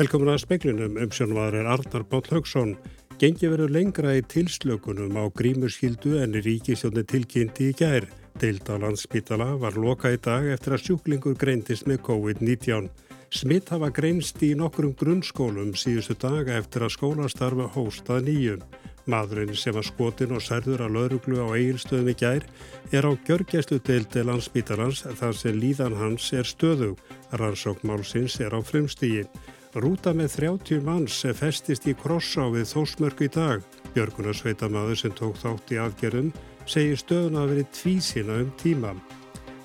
Velkomin að speiklinum um sjónvaður er Arnar Báll Haugsson. Gengi verið lengra í tilslökunum á grímurskildu en ríkisjónu tilkynnti í gær. Deild á landsbytala var loka í dag eftir að sjúklingur greindist með COVID-19. Smitt hafa greinst í nokkrum grunnskólum síðustu daga eftir að skólastarfa hóstað nýjum. Madurinn sem var skotin og særður að lauruglu á eigilstöðum í gær er á gjörgjæslu deildi landsbytalans þar sem líðan hans er stöðug. Rannsókmálsins er á frumstígi. Rúta með 30 manns festist í krossa við þósmörku í dag. Björgunarsveitamæður sem tók þátt í afgerðum segir stöðun að veri tvísina um tíma.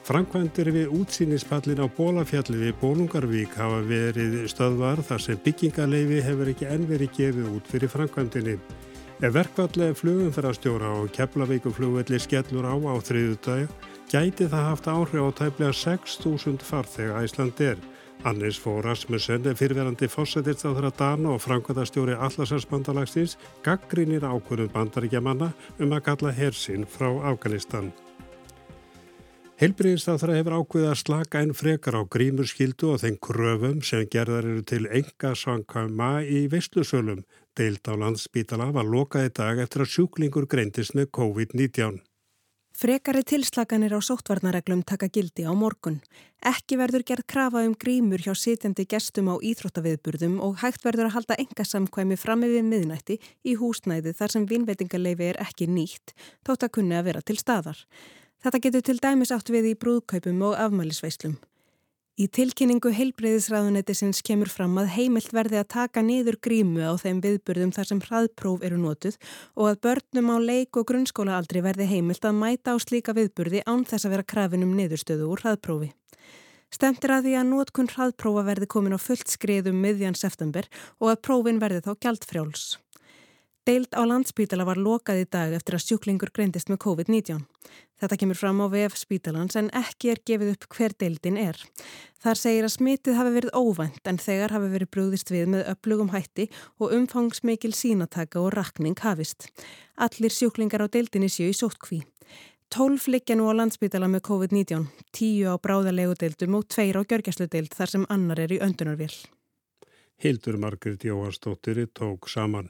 Frankvændir við útsýnispallin á Bólafjalli við Bólungarvík hafa verið stöðvar þar sem byggingaleifi hefur ekki ennveri gefið út fyrir Frankvæntinni. Ef verkvallega flugumferðarstjóra og keflavíkuflugvelli skellur á á þriðu dag, gæti það haft áhrif á tæplega 6.000 farþega Æsland er. Hannes Fór Rasmussen, fyrirverandi fósætist á þeirra dana og framkvæmdastjóri Allarsarspandalagsins, gaggrinir ákvörðum bandaríkjamanna um að kalla hersinn frá Afganistan. Helbriðistáþra hefur ákveðið að slaka einn frekar á grímurskildu og þeim kröfum sem gerðar eru til enga svankama í veistlusölum. Deild á landsbítala var lokaði dag eftir að sjúklingur greindist með COVID-19. Frekari tilslaganir á sóttvarnareglum taka gildi á morgun. Ekki verður gerð krafa um grímur hjá sitjandi gestum á íþróttaviðburðum og hægt verður að halda engasamkvæmi fram yfir miðnætti í húsnæði þar sem vinveitingarleifi er ekki nýtt, þótt að kunni að vera til staðar. Þetta getur til dæmis átt við í brúðkaupum og afmælisveislum. Í tilkynningu heilbreyðisræðunetisins kemur fram að heimilt verði að taka niður grímu á þeim viðburðum þar sem hraðpróf eru notuð og að börnum á leik og grunnskólaaldri verði heimilt að mæta á slíka viðburði án þess að vera krafinum niðurstöðu úr hraðprófi. Stemtir að því að nótkun hraðprófa verði komin á fullt skriðum miðjan september og að prófin verði þá gjaldfrjáls. Deild á landsbítala var lokað í dag eftir að sjúklingur greindist með COVID-19. Þetta kemur fram á VF spítalans en ekki er gefið upp hver deildin er. Þar segir að smitið hafi verið óvænt en þegar hafi verið brúðist við með upplugum hætti og umfangsmikil sínataka og rakning hafist. Allir sjúklingar á deildinni séu í sótkví. Tólf liggja nú á landsbítala með COVID-19, tíu á bráðalegu deildum og tveir á gjörgjæslu deild þar sem annar er í öndunarvél. Hildur Margrit Jóhansdóttir tók saman.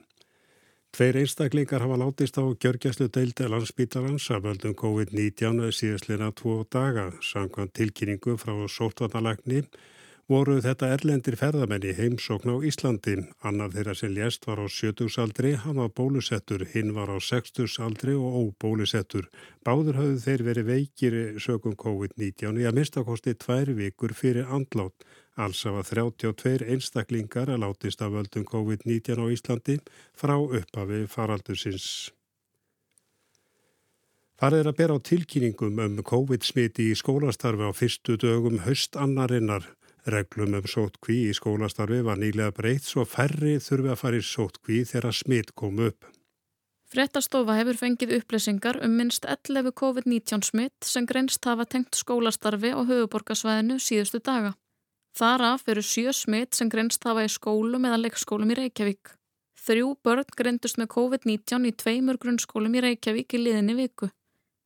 Tveir einstaklingar hafa látist á gjörgjæslu deildi landsbítalans af völdum COVID-19 síðastlina tvo daga. Samkvæmt tilkynningu frá sótvarnalækni voru þetta erlendir ferðamenn í heimsókn á Íslandi. Annar þeirra sem lést var á 70 aldri, hann var bólusettur, hinn var á 60 aldri og óbólusettur. Báður hafðu þeir verið veikir sögum COVID-19 í að mistakosti tvær vikur fyrir andlátt. Alls hafa 32 einstaklingar að látist af völdum COVID-19 á Íslandi frá upphafi faraldursins. Farið er að bera á tilkynningum um COVID-smiti í skólastarfi á fyrstu dögum höstannarinnar. Reglum um sótkví í skólastarfi var nýlega breytt svo færri þurfi að fara í sótkví þegar smitt kom upp. Frettastofa hefur fengið upplýsingar um minst 11 COVID-19 smitt sem grenst hafa tengt skólastarfi á höfuborgarsvæðinu síðustu daga. Þaraf eru sjö smitt sem grenst hafa í skólum eða leikskólum í Reykjavík. Þrjú börn grendust með COVID-19 í tveimur grunnskólum í Reykjavík í liðinni viku.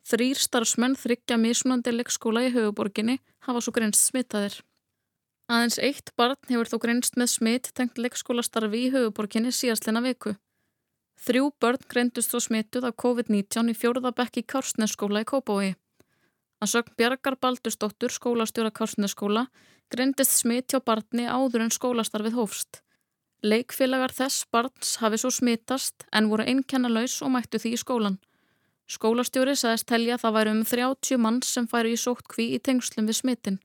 Þrýr starfsmenn þryggja mismunandi leikskóla í höfuborginni hafa svo grenst smittaðir. Aðeins eitt barn hefur þó grenst með smitt tengt leikskólastarfi í höfuborginni síðastlina viku. Þrjú börn grendust þó smittuð af COVID-19 í fjórðabekki Kársnesskóla í Kópói. Að sögn Bjargar Baldursdóttur skólastjóra Kársnesskóla grindist smitt hjá barni áður en skólastarfið hófst. Leikfélagar þess barns hafi svo smittast en voru einkennalaus og mættu því í skólan. Skólastjóri sagðist telja að það væri um 30 manns sem færi í sótt kví í tengslum við smittin.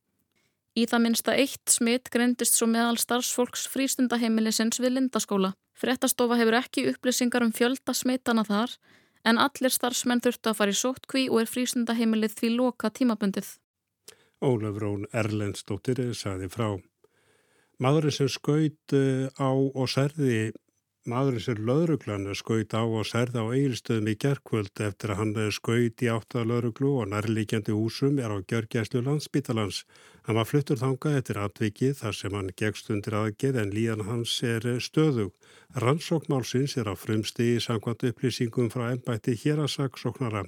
Í það minsta eitt smitt grindist svo meðal starfsfólks frístundaheimilisins við Lindaskóla. Frettastofa hefur ekki upplýsingar um fjölda smittana þar en allir starfsmenn þurftu að fara í sóttkví og er frísundaheimilið því loka tímabundið. Ólaf Rón Erlendstóttir saði frá. Madurinn sem skaut eh, á og særði maðurinn sem löðruglan skaut á og særði á eigilstöðum í gerkvöld eftir að hann skaut í átta löðruglu og nærlíkjandi húsum er á gjörgjæslu landsbítalans. Hann var fluttur þangað eftir atvikið þar sem hann gegst undir aðgeð en líðan hans er stöðug. Rannsókmálsins er á frumsti í sangkvæmt upplýsingum frá ennbætti hér að saksóknara.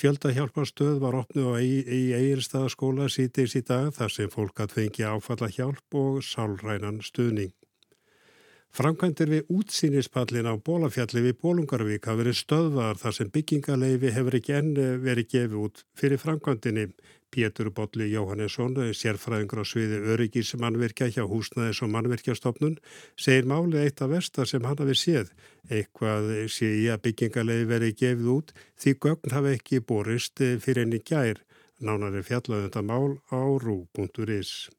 Fjöldahjálparstöð var opnu í, eigirstaðaskóla sítiðs í dag þar sem fólk að fengi áfalla hjálp og sálrænan stuðning. Framkvæmdir við útsýnispallin á Bólafjalli við Bólungarvík hafa verið stöðvar þar sem byggingaleifi hefur ekki enn verið gefið út fyrir framkvæmdini. Pétur Bolli Jóhannesson, sérfræðingur á sviði öryggis mannverkja hjá húsnaðis og mannverkjastofnun, segir málið eitt af versta sem hann hafi séð. Eitthvað sé í að byggingaleifi verið gefið út því gögn hafi ekki borist fyrir enni gær. Nánari fjallaðu þetta mál á rú.is.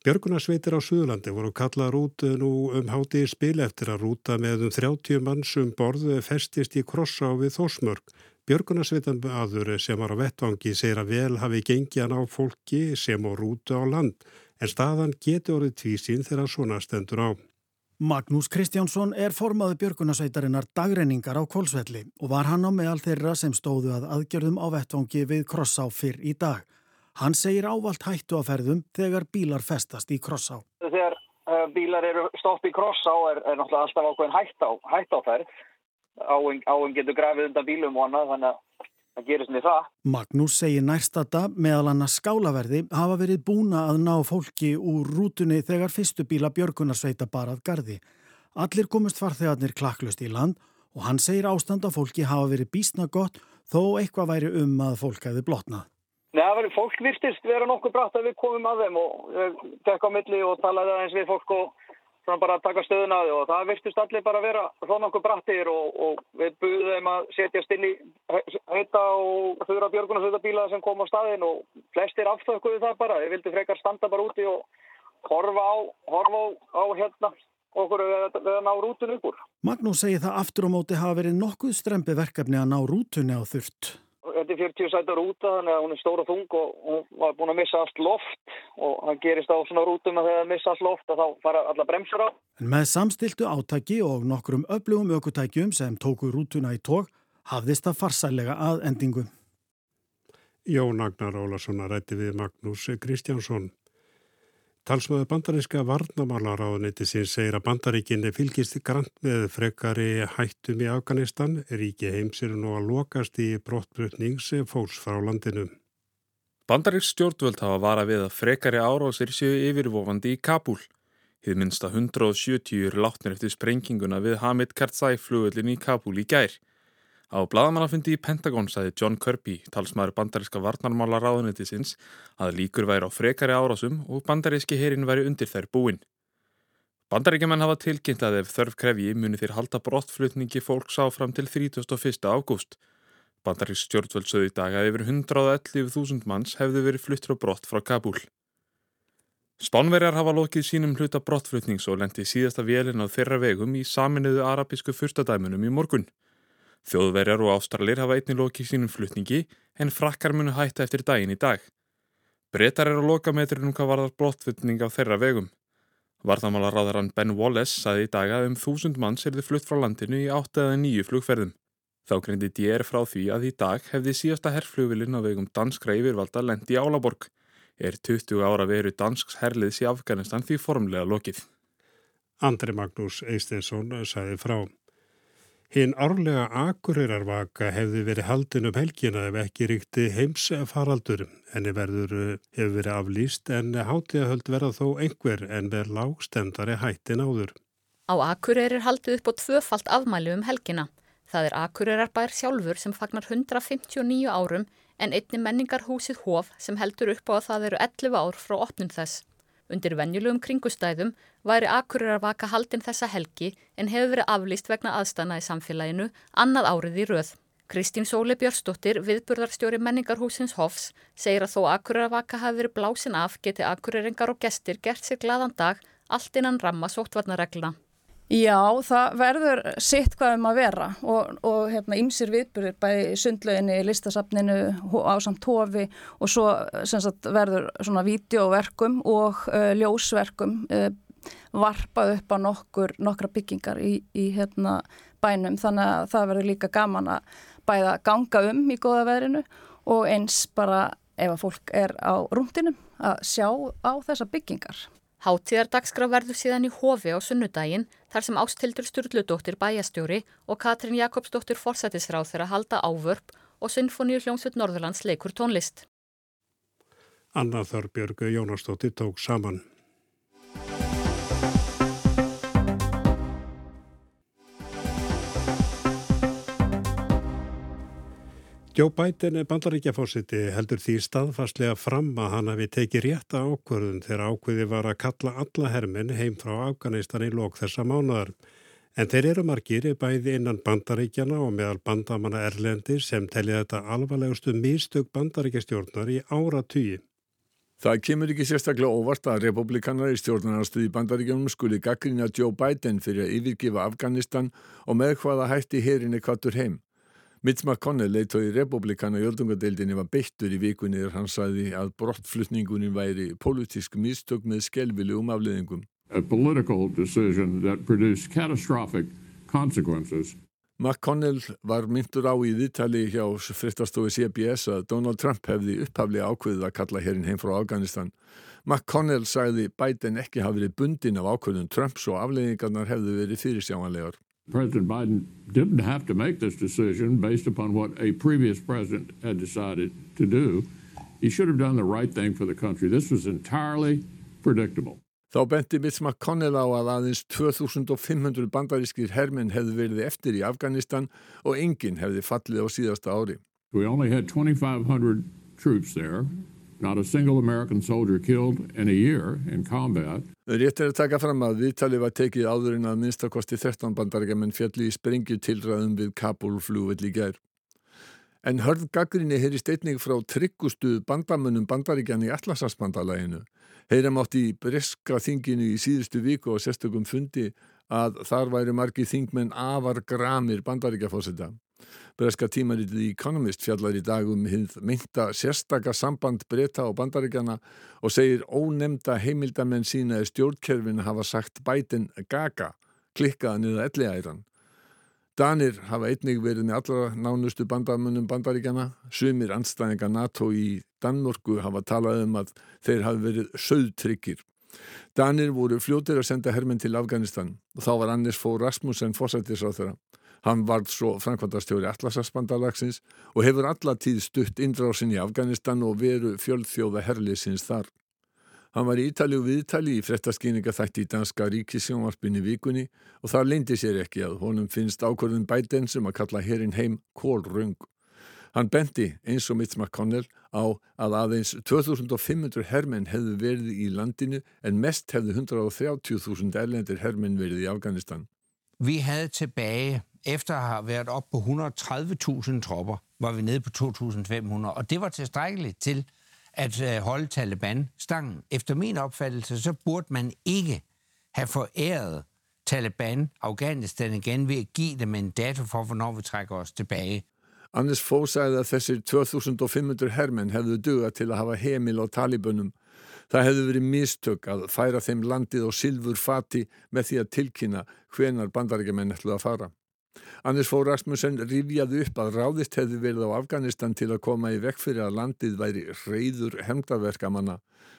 Björgunarsveitir á Suðurlandi voru kallaðar út nú um háti í spil eftir að rúta með um 30 mannsum borðu festist í krossa á við Þósmörg. Björgunarsveitan aður sem var á vettvangi segir að vel hafi gengjan á fólki sem á rútu á land en staðan getur orðið tvísinn þegar svona stendur á. Magnús Kristjánsson er formaði björgunarsveitarinnar dagreiningar á Kolsvelli og var hann á meðal þeirra sem stóðu að aðgjörðum á vettvangi við krossa á fyrr í dag. Hann segir ávalt hættu á ferðum þegar bílar festast í krossá. Þegar uh, bílar eru stopp í krossá er, er náttúrulega alltaf ákveðin hætt á, hætt á ferð. Áinn áin getur grafið undan bílum og annað þannig að það gerist niður það. Magnús segir nærstata meðal hann að skálaverði hafa verið búna að ná fólki úr rútunni þegar fyrstu bíla björgunarsveita barað gardi. Allir komist farþegarnir klaklust í land og hann segir ástand á fólki hafa verið bísna gott þó eitthvað væri um að fólk hefði blotnað. Nei, fólk virtist vera nokkuð brátt að við komum að þeim og tekka á milli og talaði aðeins við fólk og svona bara taka stöðun að þau og það virtist allir bara vera þó nokkuð brattir og, og við buðum þeim að setja stilli heita og þurra björgunarsveitabíla sem kom á staðin og flestir aftökuðu það bara. Við vildum frekar standa bara úti og horfa á, horfa á, á hérna okkur við að ná rútun upp úr. Magnús segi það aftur á móti hafa verið nokkuð strempi verkefni að ná rútunni á þurft þetta er 40 sætar rúta þannig að hún er stóra þung og hún var búin að missa allt loft og það gerist á svona rútum að þegar það missa allt loft að þá fara alla bremsur á. En með samstiltu átaki og nokkrum öflugum aukutækjum sem tóku rútuna í tók hafðist það farsælega að endingu. Jón Agnar Ólarsson að rætti við Magnús Kristjánsson. Talsmaður bandaríska varnamálaráðuniti sem segir að bandaríkinni fylgist grant með frekari hættum í Afganistan ríki heimsir nú að lokast í brottbrutnings fólks frá landinu. Bandaríks stjórnvöld hafa vara við að frekari árásir séu yfirvofandi í Kabul. Hið minnsta 170 eru látnir eftir sprenginguna við Hamid Karzai flugullin í Kabul í gær. Á bladamannafundi í Pentagon sagði John Kirby, talsmaður bandaríska varnarmála ráðunitisins, að líkur væri á frekari árásum og bandaríski herin væri undir þær búin. Bandaríkjumenn hafa tilkynnt að ef þörf krefji muni þeir halda brottflutningi fólks áfram til 31. ágúst. Bandaríks stjórnvöld sögðu í dag að yfir 111.000 manns hefðu verið fluttur á brott frá Kabul. Spánverjar hafa lokið sínum hluta brottflutnings og lendi síðasta vélina á þeirra vegum í saminuðu arabísku fyrstadæmunum í morgun. Þjóðverjar og ástralir hafa einnig lokið sínum flutningi en frakkar munu hætta eftir daginn í dag. Bretar eru að loka metrinum hvað varðar blottflutning á þeirra vegum. Varðamálaráðarann Ben Wallace saði í dag að um þúsund manns erði flutt frá landinu í átt eða nýju flugferðum. Þá greindi DR frá því að í dag hefði síðasta herrflugvilin á vegum danskra yfirvalda lendi í Álaborg. Er 20 ára veru dansks herliðs í Afganistan því formlega lokið. Andri Magnús Eisteinsson sagði frá. Hinn árlega akureyarvaka hefði verið haldin um helgina ef ekki ríkti heimsfaraldur. Henni verður hefur verið aflýst en hátíðahöld verða þó einhver en verð lágstendari hættin áður. Á akureyri er haldið upp á tvöfalt afmæli um helgina. Það er akureyarbær sjálfur sem fagnar 159 árum en einni menningarhúsið Hóf sem heldur upp á að það eru 11 ár frá opnum þess. Undir venjulegum kringustæðum væri Akureyravaka haldin þessa helgi en hefur verið aflýst vegna aðstana í samfélaginu annað árið í röð. Kristín Sóli Björnsdóttir, viðburðarstjóri menningarhúsins Hofs, segir að þó Akureyravaka hafi verið blásin af geti Akureyringar og gestir gert sér gladan dag allt innan ramma sóttvarnaregluna. Já, það verður sitt hvað um að vera og, og hérna ymsir viðbyrðir bæði sundlöginni, listasafninu á samt hofi og svo sagt, verður svona vídeoverkum og uh, ljósverkum uh, varpað upp á nokkur, nokkra byggingar í, í hérna, bænum þannig að það verður líka gaman að bæða ganga um í góða veðrinu og eins bara ef að fólk er á rúndinum að sjá á þessa byggingar. Háttíðardagskrá verður síðan í hofi á sunnudaginn þar sem Ástildur Sturludóttir bæjastjóri og Katrín Jakobsdóttir forsættisráð þeirra halda ávörp og Sinfoníu hljómsveit Norðurlands leikur tónlist. Anna Þorbjörgu Jónastóttir tók saman. Joe Biden bandaríkjafósiti heldur því staðfastlega fram að hann hafi tekið rétta ákvörðun þegar ákvöði var að kalla alla hermin heim frá Afganistan í lók þessa mánuðar. En þeir eru margir bæði innan bandaríkjana og meðal bandamanna Erlendi sem telja þetta alvarlegustu mistök bandaríkjastjórnar í ára tugi. Það kemur ekki sérstaklega óvart að republikanar í stjórnarnastuði bandaríkjanum skuli gaggrina Joe Biden fyrir að yfirgifa Afganistan og með hvaða hætti herinni kvattur heim. Mitch McConnell leitói republikana í öldungadeildinni var beittur í vikunni þegar hann sagði að brottflutningunni væri politísk mistök með skelvilegum afleðingum. McConnell var myndur á í viðtali hjá frittarstofi CBS að Donald Trump hefði upphaflega ákveðið að kalla hérinn heim frá Afganistan. McConnell sagði Biden ekki hafi verið bundin af ákveðun Trumps og afleðingarnar hefðu verið fyrirsjámanlegar. President Biden didn't have to make this decision based upon what a previous president had decided to do. He should have done the right thing for the country. This was entirely predictable. Þá benti Mitch McConnell á að aðeins 2500 bandarískir herminn hefði verið eftir í Afganistan og enginn hefði fallið á síðasta ári. We only had 2500 troops there. Not a single American soldier killed in a year in combat. Rétt er að taka fram að viðtalið var tekið áður en að minnstakosti 13 bandarækjaman fjalli í sprengju tilræðum við Kabul flúvill í gær. En hörð gaggrinni heyri steitning frá tryggustu bandamönnum bandaríkjan í Atlasasbandalæginu. Heyram átt í breska þinginu í síðustu viku og sérstökum fundi að þar væri margi þingmenn afar gramir bandaríkjafósita. Breska tímaritið Economist fjallar í dag um hinn mynda sérstaka samband breyta á bandaríkjana og segir ónemda heimildamenn sína að stjórnkerfin hafa sagt bætin gaga, klikkaða niður elliæran. Danir hafa einnig verið með allra nánustu bandamönnum bandaríkjana, sumir anstæðinga NATO í Danmörku hafa talað um að þeir hafi verið söðtryggir. Danir voru fljótir að senda hermenn til Afganistan og þá var Anders Fó Rasmussen fórsættis á þeirra. Hann varð svo framkvæmdastjóri Atlasarspandalagsins og hefur allatíð stutt indrásin í Afganistan og veru fjöldþjóða herliðsins þar. Hann var í Ítali og viðtali í frettaskýninga þætti í danska ríkisjónvarpinni vikunni og það leindi sér ekki að honum finnst ákvörðun bæten sem að kalla herin heim kólröng. Hann bendi eins og Mitch McConnell á að aðeins 2500 hermenn hefðu verið í landinu en mest hefðu 130.000 erlendir hermenn verið í Afganistan. Vi havde tilbage efter at have været op på 130.000 tropper, var vi nede på 2.500, og det var tilstrækkeligt til at øh, holde Taliban stangen. Efter min opfattelse, så burde man ikke have foræret Taliban Afghanistan igen ved at give dem en dato for, hvornår vi trækker os tilbage. Anders Fogh sagði að þessir 2500 hermenn hefðu duga til að hafa heimil á talibunum. Það hefðu verið mistök að færa þeim landið og silfur fati með því að tilkynna hvenar bandarækjumenn ætlu að fara. Anders Fór Rasmussen rifjaði upp að ráðist hefði verið á Afganistan til að koma í vekk fyrir að landið væri reyður hemdaverkamanna.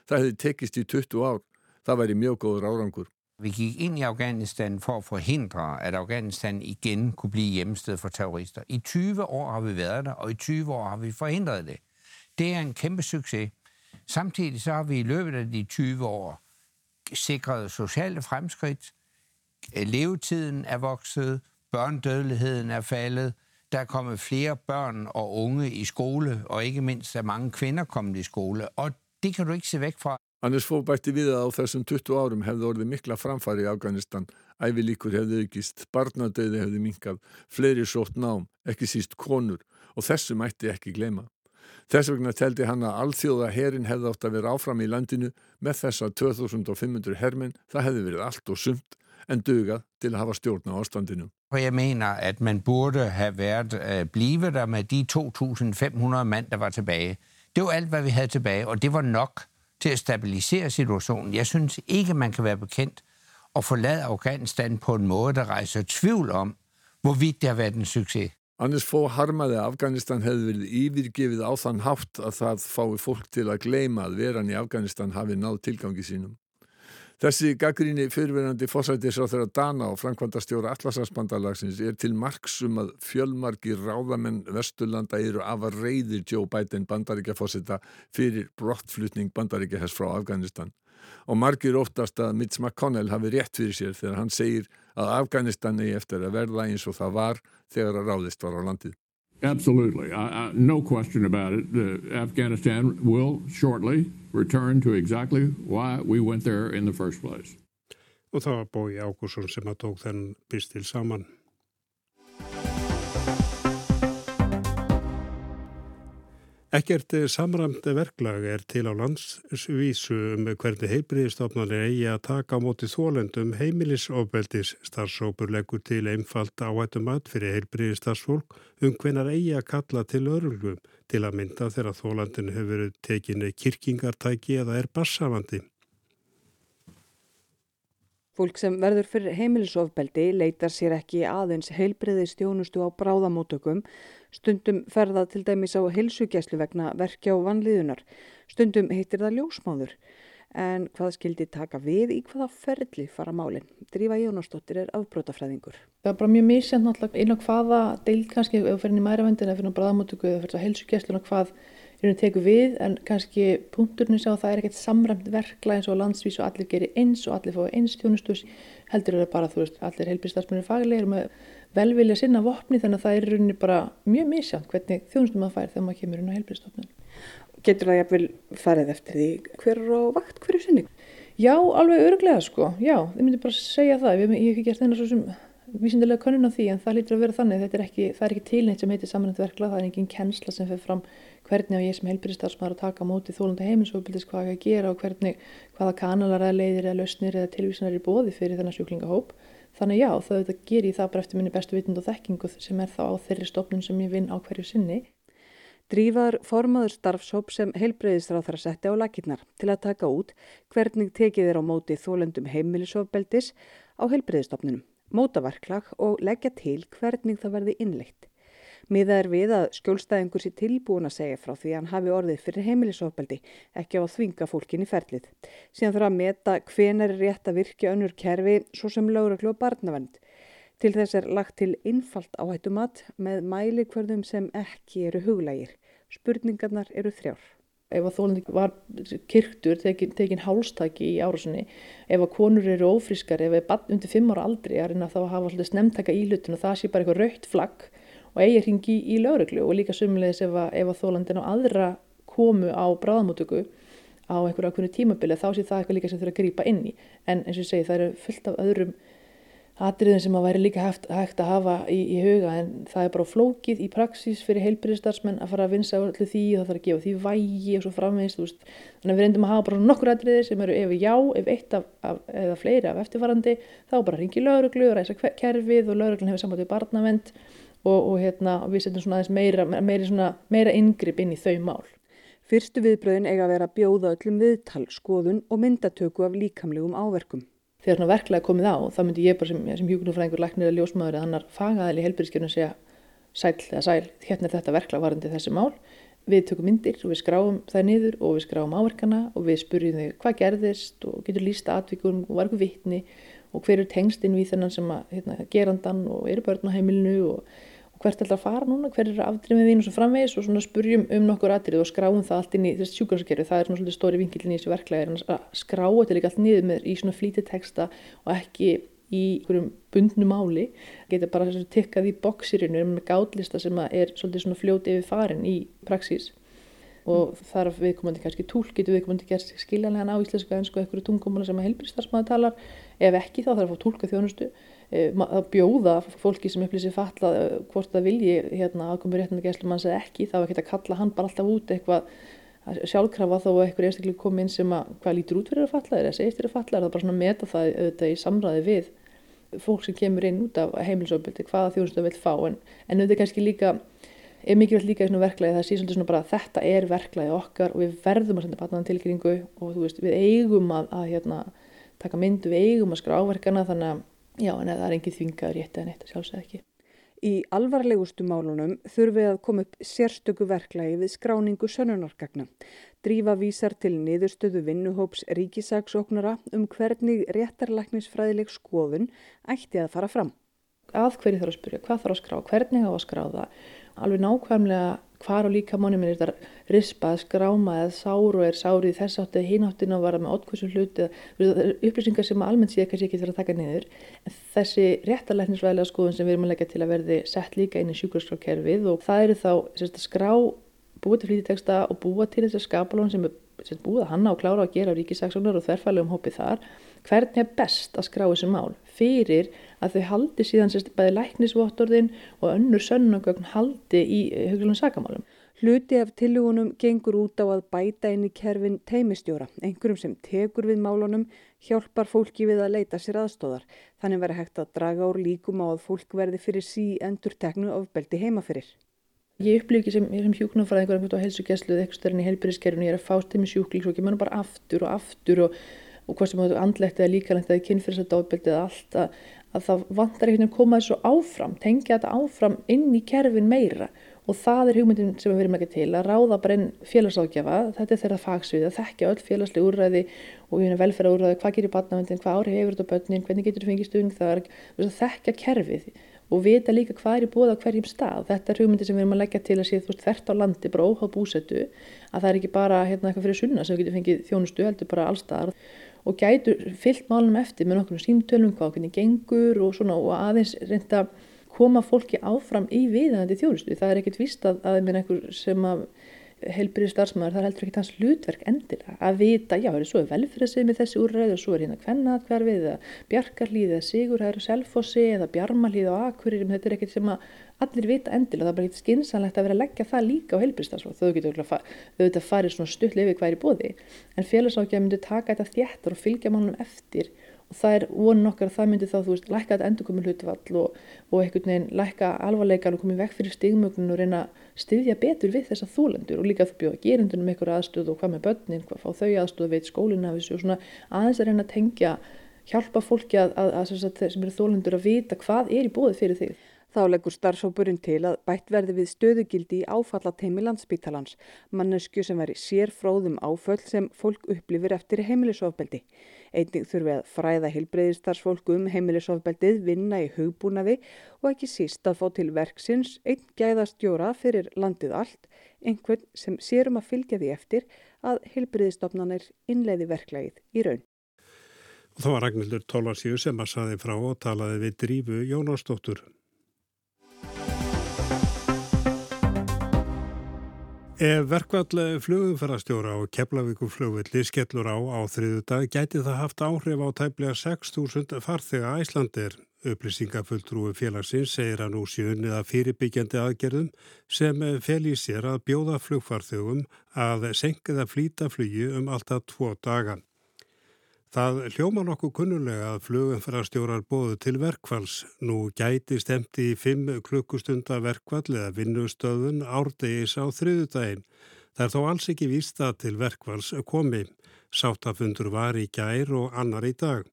Það hefði tekist í 20 ár. Það væri mjög góður árangur. Vi gik inn i Afghanistan for að forhindra að Afghanistan igen kunne blive hjemsted for terrorister. I 20 år har vi været der, og i 20 år har vi forhindret det. Det er en kæmpe succes. Samtidig så har vi i løbet af de 20 år sikret sociale fremskridt. Levetiden er vokset, børnedødeligheden er faldet, der er kommet flere børn og unge i skole, og ikke mindst er mange kvinder kommet i skole, og det kan du ikke se væk fra. Anders Fogh bætti við að á þessum 20 árum hefði orðið mikla framfari í Afganistan. Ævilíkur hefði aukist, barnadauði hefði minkað, fleiri sótt nám, ekki síst konur og þessu mætti ekki glema. Þess vegna teldi hann að alþjóða herin hefði átt að vera áfram í landinu með þessa 2500 hermen, það hefði verið allt og sumt en dugað til að hafa stjórn á ástandinu. Og jeg mener, at man burde have været øh, blive der med de 2.500 mand, der var tilbage. Det var alt, hvad vi havde tilbage, og det var nok til at stabilisere situationen. Jeg synes ikke, man kan være bekendt at forlade Afghanistan på en måde, der rejser tvivl om, hvorvidt det har været en succes. Hannes Fó harmaði að Afganistan hefði verið yfirgefið á þann hátt að það fái fólk til að gleima að veran í Afganistan hafi náð tilgangi sínum. Þessi gaggríni fyrirverandi fórsættisráþur að Dana og framkvæmdastjóra Atlasarspandalagsins er til marksum að fjölmarki ráðamenn Vesturlanda eru af að reyðir Joe Biden bandaríkjafósita fyrir brottflutning bandaríkjahess frá Afganistan og margir óttast að Mitch McConnell hafi rétt fyrir sér þegar hann segir að Afganistan eigi eftir að verða eins og það var þegar að ráðist var á landið. Absolutely. I, I, no question about it. Afghanistan will shortly return to exactly why we went there in the first place. Og það var Bói Ágússon sem að tók þenn pistil saman. Ekkert samræmt verklag er til á landsvísu um hvernig heilbriðistofnarnir eigi að taka á móti þólendum heimilisofbeldis starfsópur leggur til einfalt áhættum að fyrir heilbriðistarsfólk um hvenar eigi að kalla til örlugum til að mynda þegar þólandin hefur tekinni kirkingartæki eða er bassafandi. Fólk sem verður fyrir heimilisofbeldi leitar sér ekki aðeins heilbriðistjónustu á bráðamótökum Stundum ferða til dæmis á heilsugjæslu vegna verkja og vanliðunar. Stundum heitir það ljósmáður. En hvað skildi taka við í hvaða ferli fara málinn? Drífa Jónastóttir er afbrótafræðingur. Það er bara mjög misjant náttúrulega inn á hvaða deil kannski ef við ferum í mæravendin eða fyrir á bráðamótöku eða fyrir á heilsugjæsluna hvað er hún teku við en kannski punkturinn sá að það er ekkert samræmt verkla eins og landsvís og allir gerir eins og allir fái eins tjónustus heldur er það bara þú veist allir heilbíðstarfsmennir faglegir með velvilja sinna vopni þannig að það er rauninni bara mjög misjant hvernig þjónustum maður fær þegar maður kemur inn á heilbíðstofnun. Getur það jafnvel farið eftir því hver á vakt hverju sinni? Já, alveg örglega sko, já, ég myndi bara segja það, ég hef ekki gert þennar svo sem vísindilega konun á því en það lítur að vera þannig, er ekki, það er ekki tilneitt sem heitir samanlegt verkla, það er engin kennsla sem fer fram hvernig á ég sem heilbyrðistarfsmaður að taka móti þólunda heiminsofbildis hvað ekki að gera og hvernig hvaða kanalar eða leiðir eða lausnir eða tilvísanar er bóði fyrir þennan sjúklingahóp Þannig já, það ger ég það bara eftir minni bestu vitund og þekkingu sem er þá á þeirri stofnun sem ég vinn á hverju sinni. Drífar formaður starfshóp sem að setja á lakirnar til að taka út hvernig tekið er á móti þólendum heimilisofbeldis á heilbreyðistofnunum, mótaverklag og leggja til hvernig það verði innleitt. Miða er við að skjólstæðingur sé tilbúin að segja frá því hann hafi orðið fyrir heimilisofbeldi, ekki á að þvinga fólkin í ferlið. Síðan þarf að meta hvenar er rétt að virkja önnur kerfi svo sem lauraglu og barnavend. Til þess er lagt til innfalt áhættumat með mælikvörðum sem ekki eru huglægir. Spurningarnar eru þrjár. Ef að þólandi var kirktur, tekin, tekin hálstaki í árásunni, ef að konur eru ófrískar, ef að bann undir fimm ára aldrei að reyna þá að hafa svolítið snemtaka í hlutinu og það sé bara eitthvað raukt flagg og eigi hringi í lauruglu og líka sumulegis ef að, að þólandin á aðra komu á bráðamótöku á einhverju ákveðinu tímabili þá sé það eitthvað líka sem þurfa að grýpa inn í. En eins og ég segi það eru fullt af öðrum atriðin sem að væri líka hægt, hægt að hafa í, í huga en það er bara flókið í praxís fyrir heilbyrðistarsmenn að fara að vinsa allir því og það þarf að gefa því vægi og svo framvegist þannig að við reyndum að hafa bara nokkur atriðir sem eru ef já, ef eitt af, af, eða fleiri af eftirfarandi þá bara ringi lauruglu og ræsa kerfið og lauruglun hefur samband við barnavend og, og hérna, við setjum svona aðeins meira, meira, svona, meira yngripp inn í þau mál. Fyrstu viðbröðin eiga að vera að bjóða öllum viðtal, skoðun og myndatöku af líkamlegum áverkum. Þegar svona verklega komið á, þá myndi ég bara sem, sem hjúknumfræðingur, læknir eða ljósmaður eða annar fagaðil í helbyrðiskjörnum segja sæl eða sæl, hérna er þetta verklega varandi þessi mál. Við tökum myndir og við skráum það niður og við skráum áverkana og við spurjum þau hvað gerðist og getur lísta atvikum og var eitthvað vittni og hver er tengstinn við þennan sem að hérna, gerandan og eru börn á heimilinu og hvert ætlar að fara núna, hver er afdrymið þín og svo framvegis og svona spurjum um nokkur atrið og skráum það allt inn í þessi sjúkarskerfi það er svona svolítið stóri vingilin í þessu verklega að skrá þetta líka allt niður með í svona flítið texta og ekki í einhverjum bundnu máli. Geta bara tikkað í bóksirinu með gátlista sem er svolítið svona fljóti yfir farin í praxís. Og þarf viðkomandi kannski tól getur viðkomandi gerst skiljanlegan á íslenska önsku eitthvað tungumala sem að helbriðstarfsmaður talar. Ef ekki þá þarf að fá tólka þjónustu að bjóða fólki sem upplýsir falla eh, hvort það vilji hérna, aðkomur réttinda gæslumanns eða ekki þá er ekki að kalla hann bara alltaf út eitthvað sjálfkrafa þó að eitthvað einstaklega kom inn sem að hvað lítur út fyrir að falla eða segist fyrir að falla er það bara svona að meta það auðvitað í samræði við fólk sem kemur inn út af heimilsöfbildi hvaða þjóðstöðu vil fá. En, en auðvitað kannski líka er mikilvægt líka í svona verklæði það sé svolítið svona bara að þetta er verklæði okkar og við verðum að senda batnaðan tilkynningu og þú veist við eigum að, að hérna, taka myndu við eigum að skrá áverkana þannig að já, en það er engin þvingaður rétt eða neitt, sjálfsög ekki. Í alvarlegustu málunum þurfið að koma upp sérstöku verklagi við skráningu sönunarkagna. Drífa vísar til niðurstöðu vinnuhóps ríkisagsóknara um hvernig réttarlæknisfræðileg skoðun ætti að fara fram. Að hverju þarf að spyrja, hvað þarf að skrá, hvernig á að skrá það, alveg nákvæmlega hvar á líka mannum er þetta rispað, skráma eða sáru er sárið þess áttið hináttin að vara með ótkvæmsu hluti upplýsingar sem almennt sé kannski ekki þarf að taka niður en þessi réttalæknisvæðilega skoðun sem við erum að leggja til að verði sett líka inn í sjúkraskrákerfið og það eru þá sérst, skrá búið til flýtiteksta og búa til þessar skapalón sem er búið að hanna og klára að gera á ríkisaksónar og þverfælegum hópið þar hvernig er best að skrá þessi mál fyrir að þau haldi síðan sérst bæði læknisvottorðin og önnur sönnugögn haldi í huglunum sakamálum. Hluti af tilugunum gengur út á að bæta inn í kerfin teimistjóra, einhverjum sem tekur við málunum, hjálpar fólki við að leita sér aðstóðar. Þannig verður hægt að draga úr líkum á að fólk verði fyrir sí endur teknu ofbeldi heimaferir. Ég upplýði ekki sem, sem hjúknumfræðingur á helsugjæslu eða eitthvað stærn í helbyrðiskerfinu, ég er að fást þeim í sjúkling og ekki mann bara aftur og aftur og, og hvað sem andlegt eða líkalegt eða kynfyrirsaldofbeldi eða allt að, að það vantar einhvern veginn að koma þessu áfram, tengja þetta áfram inn í kerfin meira. Og það er hugmyndin sem við verum ekki til að ráða bara einn félagsáðgjafa, þetta er þeirra fagsvið að þekkja öll félagslega úrræði og velferða úrræði, hvað gerir barnavendin, hvað ári hefur þetta börnin, hvernig getur þú fengið stuðning þar, þekkja kerfið og vita líka hvað er í bóða á hverjum stað. Þetta er hugmyndi sem við erum að leggja til að sé þú veist þvert á landi, bara óháð búsetu, að það er ekki bara hérna, eitthvað fyrir sunna sem við getum fengið þjónustu heldur bara allstaðar og gætur fyllt málunum eftir með nokkur símtölum hvað hvernig gengur og, svona, og aðeins reynda koma fólki áfram í viðandi þjónustu. Það er ekkert víst að, að einhver sem að heilbriði starfsmæður, það er heldur ekki hans hlutverk endilega að vita, já, er svo velfyrirsið með þessi úrræði og svo er hérna kvennatverfið eða bjarkarlíð eða sigurhæður selfossi eða bjarmalíð og akkurir þetta er ekkert sem að allir vita endilega það er bara ekkert skinsanlegt að vera að leggja það líka á heilbriðstarfsmæður, þau getur auðvitað farið svona stuttlega yfir hverju bóði en félagsákja myndi taka þetta þjættar og fylgja mannum eftir það er vonun okkar að það myndi þá, þú veist, lækka þetta endurkomi hlutfall og, og einhvern veginn lækka alvarleikan og komið vekk fyrir stigmögnun og reyna að styðja betur við þessa þólendur og líka þú bjóða gerundunum einhverja aðstöð og hvað með börnin, hvað fá þau aðstöð veit skólinn af þessu og svona aðeins að reyna að tengja, hjálpa fólki að, að, að, að sem eru þólendur að vita hvað er í bóði fyrir þig. Þá leggur starfsópurinn til að bætt verði við stöðugildi í áfallateimi landsbítalans, mannesku sem veri sér fróðum áföll sem fólk upplifir eftir heimilisofbeldi. Einnig þurfi að fræða heilbreyðistarsfólku um heimilisofbeldið, vinna í hugbúnaði og ekki síst að fá til verksins einn gæðastjóra fyrir landið allt, einhvern sem sérum að fylgja því eftir að heilbreyðistofnanir innleiði verklægið í raun. Og þá var Ragnhildur Tólarsíu sem að saði frá og talaði við Drífu Jónastóttur. Ef verkvall flugumferðarstjóra og keflavíkum flugvilli skellur á á þriðu dag gæti það haft áhrif á tæplega 6.000 farþega æslandir. Upplýsingafulltrúi félagsins segir að nú sjöunnið að fyrirbyggjandi aðgerðum sem fel í sér að bjóða flugfarþegum að senka það flýta flugi um alltaf tvo dagan. Það hljóma nokkuð kunnulega að flugumfærarstjórar bóðu til verkvalls. Nú gæti stemti í fimm klukkustunda verkvall eða vinnustöðun árdegis á þriðudaginn. Það er þó alls ekki vísta til verkvalls komi. Sáttafundur var í gær og annar í dag.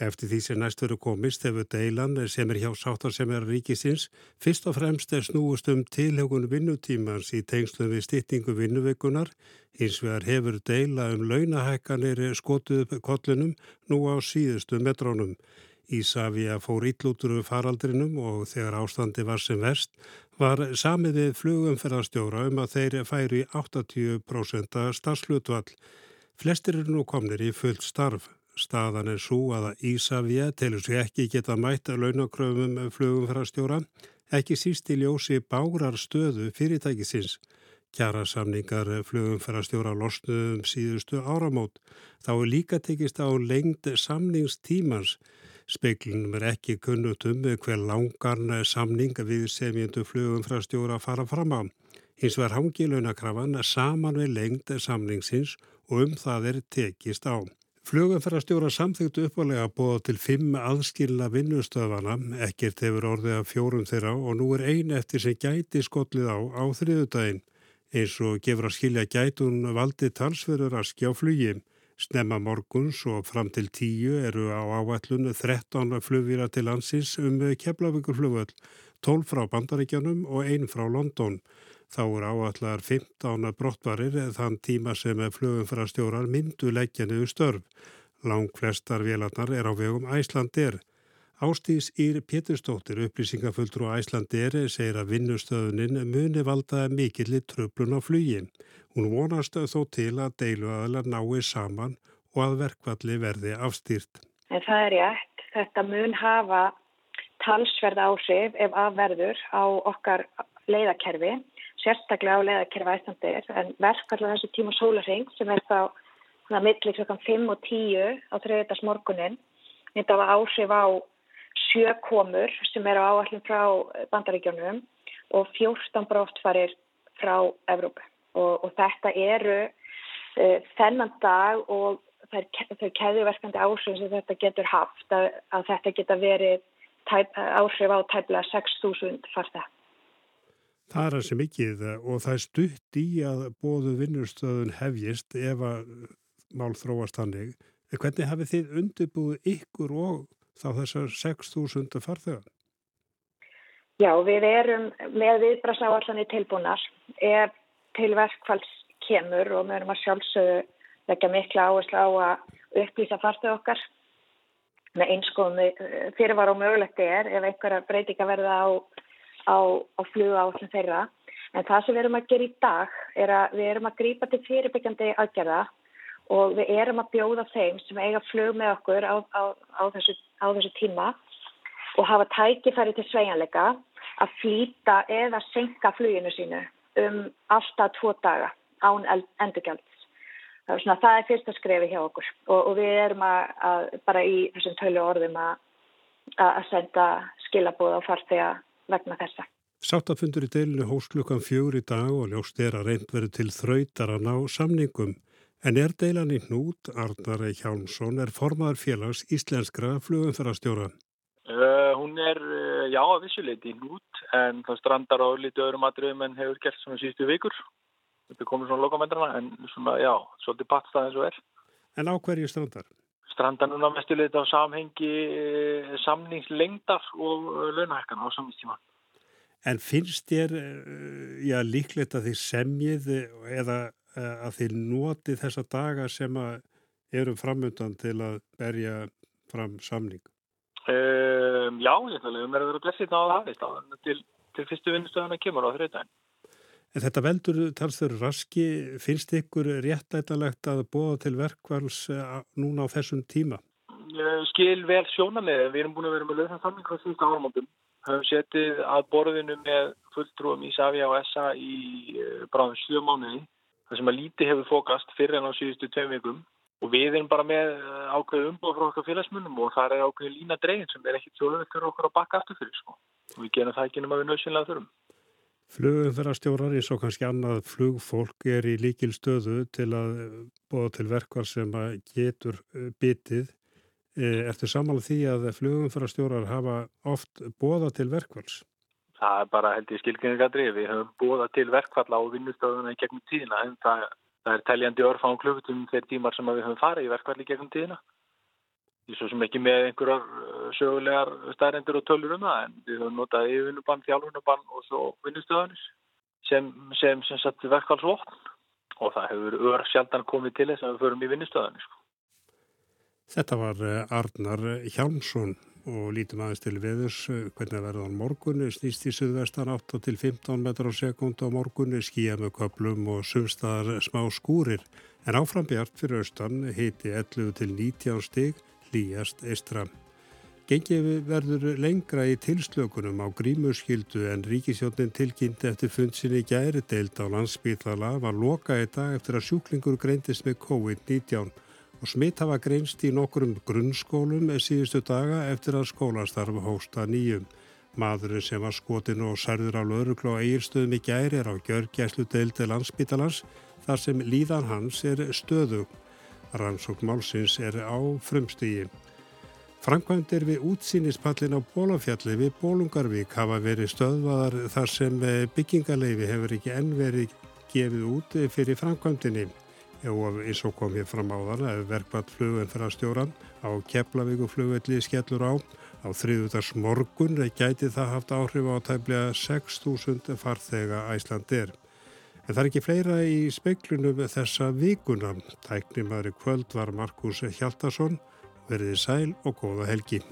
Eftir því sem næst veru komist hefur deilan sem er hjá sáttar sem er ríkisins fyrst og fremst er snúust um tilhjókun vinnutímans í tengslum við styttingu vinnuveikunar. Hins vegar hefur deila um launahækkanir skotuð upp kollunum nú á síðustu metrónum. Ísafja fór íllútur við faraldrinum og þegar ástandi var sem verst var samið við flugumferðarstjóra um að þeir færi 80% starfslutvall. Flestir eru nú komnir í fullt starf. Staðan er svo að Ísafja telur sér ekki geta mætt að launakröfum flugumfærastjóra, ekki síst í ljósi bárar stöðu fyrirtækisins. Kjara samningar flugumfærastjóra losnuðum síðustu áramót. Þá er líka tekist á lengd samningstímans. Speiklinum er ekki kunnutum hver langarn samning við semjöndu flugumfærastjóra fara fram á. Hins var hangi launakrafan saman við lengd samningsins og um það er tekist á. Flugumferðarstjóra samþygtu uppalega að bóða til fimm aðskilna vinnustöðvana, ekkert hefur orðið af fjórum þeirra og nú er ein eftir sem gæti skollið á á þriðudaginn. Eins og gefur að skilja gætun valdi talsverður að skjá flugi. Snemma morguns og fram til tíu eru á áallun 13 flugvíra til landsins um Keflavíkurflugvöld, 12 frá Bandaríkjanum og 1 frá London. Þá er áallar 15 brottvarir þann tíma sem flugumfærastjórar myndu leggja niður störf. Lang flestar vélarnar er á vegum Æslandir. Ástís Ír Péturstóttir, upplýsingafulltrú Æslandir, segir að vinnustöðunin muni valda mikillir tröflun á flugi. Hún vonast þó til að deiluaðlar nái saman og að verkvalli verði afstýrt. En það er rétt. Þetta mun hafa talsverð áhrif ef afverður á okkar leiðakerfi, sérstaklega á leiðakerfi Æslandir, en verkvallar þessu tíma sólarring sem er þá millir klokkan 5 og 10 á þriðdags morgunin, þetta var áhrif á sjökomur sem er á áallin frá bandaríkjónum og 14 brottfarir frá Evrópu og, og þetta eru uh, þennan dag og þau keðuverkandi áhrif sem þetta getur haft að, að þetta geta verið tæp, áhrif á tæplega 6.000 farða. Það er þessi mikið og það er stutt í að bóðu vinnustöðun hefjist ef að mál þróast hannig. Hvernig hafið þið undirbúið ykkur og þá þessar 6.000 farþegar? Já, við erum með viðbrasáallanir tilbúnar ef til verkfalls kemur og við erum að sjálfsögðu leggja mikla áherslu á að upplýsa farþegar okkar með einskoðum fyrirvar og mögulegt er ef einhverja breytinga verða á, á, á fluga áallin þeirra. En það sem við erum að gera í dag er að við erum að grípa til fyrirbyggjandi aðgerða og við erum að bjóða þeim sem eiga flug með okkur á, á, á, þessu, á þessu tíma og hafa tækifæri til sveianleika að flýta eða senka fluginu sínu um alltaf tvo daga án endurgjalds. Það er, svona, það er fyrsta skrefi hjá okkur og, og við erum að, að bara í þessum tölu orðum að, að senda skilabóð á farþega vegna þessa. Sáttafundur í deilinu hós klukkan fjögur í dag og ljóst er að reynd verið til þrautar að ná samningum. En er deilan í hnút, Arnar Hjálmsson, er formaður félags íslenskra flugumferðarstjóra? Uh, hún er, uh, já, að vissuleiti í hnút, en það strandar á lítið öðrum atriðum en hefur gert svona síðustu vikur. Þetta er komið svona lokametrana, en svona, já, svolítið pattstað eins og er. En á hverju strandar? Strandar núna mestuleiti á samhengi uh, samningslengdar og launahekkan á samningstíma. En finnst þér, já, líklegt að þið semjið eða Eh, að þið noti þessa daga sem eru framöndan til að berja fram samning? Um, já, ég ætla að við erum verið blessið á það til, til fyrstu vinnustöðuna kemur á þrjóðdægin. En þetta veldur talsður raski, finnst ykkur réttættalegt að búa til verkvals eh, núna á þessum tíma? Skil vel sjónamið, við erum búin að vera með lögðan samning á síðustu áramóndum. Höfum setið að borðinu með fulltrúum í Savia og SA í eh, bráðum sjö mánuði það sem að líti hefur fókast fyrir en á síðustu tveim vikum og við erum bara með eh, ákveðu umbúð frá okkar félagsmunum og það er ákveðu lína dregin sem er lögveitt fyrir okkur að bakka aftur fyrir sko. og við gerum það ekki nema við nöðsynlega þurfum. Flugumferðarstjórar eins og kannski annað flugfólk er í líkil stöðu til að bóða til verkvar sem getur eh, bitið. Eftir samála því að flugumferðarstjórar hafa oft bóða til verkvals? það er bara held ég skilgjenningadri við höfum búða til verkfalla á vinnustöðuna í gegnum tíðina en það, það er teljandi örfán klufutum þeir tímar sem við höfum farið í verkfalli gegnum tíðina því svo sem ekki með einhverjar uh, sögulegar stærrendur og tölur um það en við höfum notað yfirvinnubann, þjálfunnubann og svo vinnustöðunis sem, sem, sem satt verkfallsvotn og það hefur ör sjaldan komið til þess að við förum í vinnustöðunis sko. Þetta var uh, Arnar Hjálmsson og lítum aðeins til veðurs. Eh, hvernig á morgunni? Snýst í suðvestan 8 til 15 metrar á sekund á morgunni. Skýja með köplum og sumstaðar smá skúrir. En áframbjart fyrir austan heiti 11 til 19 stig hlýjast eistra. Gengið verður lengra í tilslökunum á grímurskildu en ríkisjónin tilkynnti eftir fundsinni gæri deild á landsbytala var loka í dag eftir að sjúklingur greindist með COVID-19 og smitt hafa greinst í nokkurum grunnskólum með síðustu daga eftir að skólastarf hósta nýjum. Maðurinn sem var skotin og særður á lauruglu og eigirstöðum í gæri er á gjörgjæslu deildi landsbítalans þar sem líðan hans er stöðu. Rannsók málsins er á frumstígi. Frankvændir við útsýnispallin á Bólafjalli við Bólungarvík hafa verið stöðvaðar þar sem byggingaleifi hefur ekki enn verið gefið út fyrir Frankvæntinni. og eins og kom hér fram á þann að verkvært flugumferðarstjóran á Keflavíku flugvelli skellur á á þriðutags morgun gæti það haft áhrif á tæmlega 6.000 farþega æsland er. En það er ekki fleira í speiklunum þessa vikuna. Tæknimaður í kvöld var Markus Hjaltarsson. Verðið sæl og góða helgi.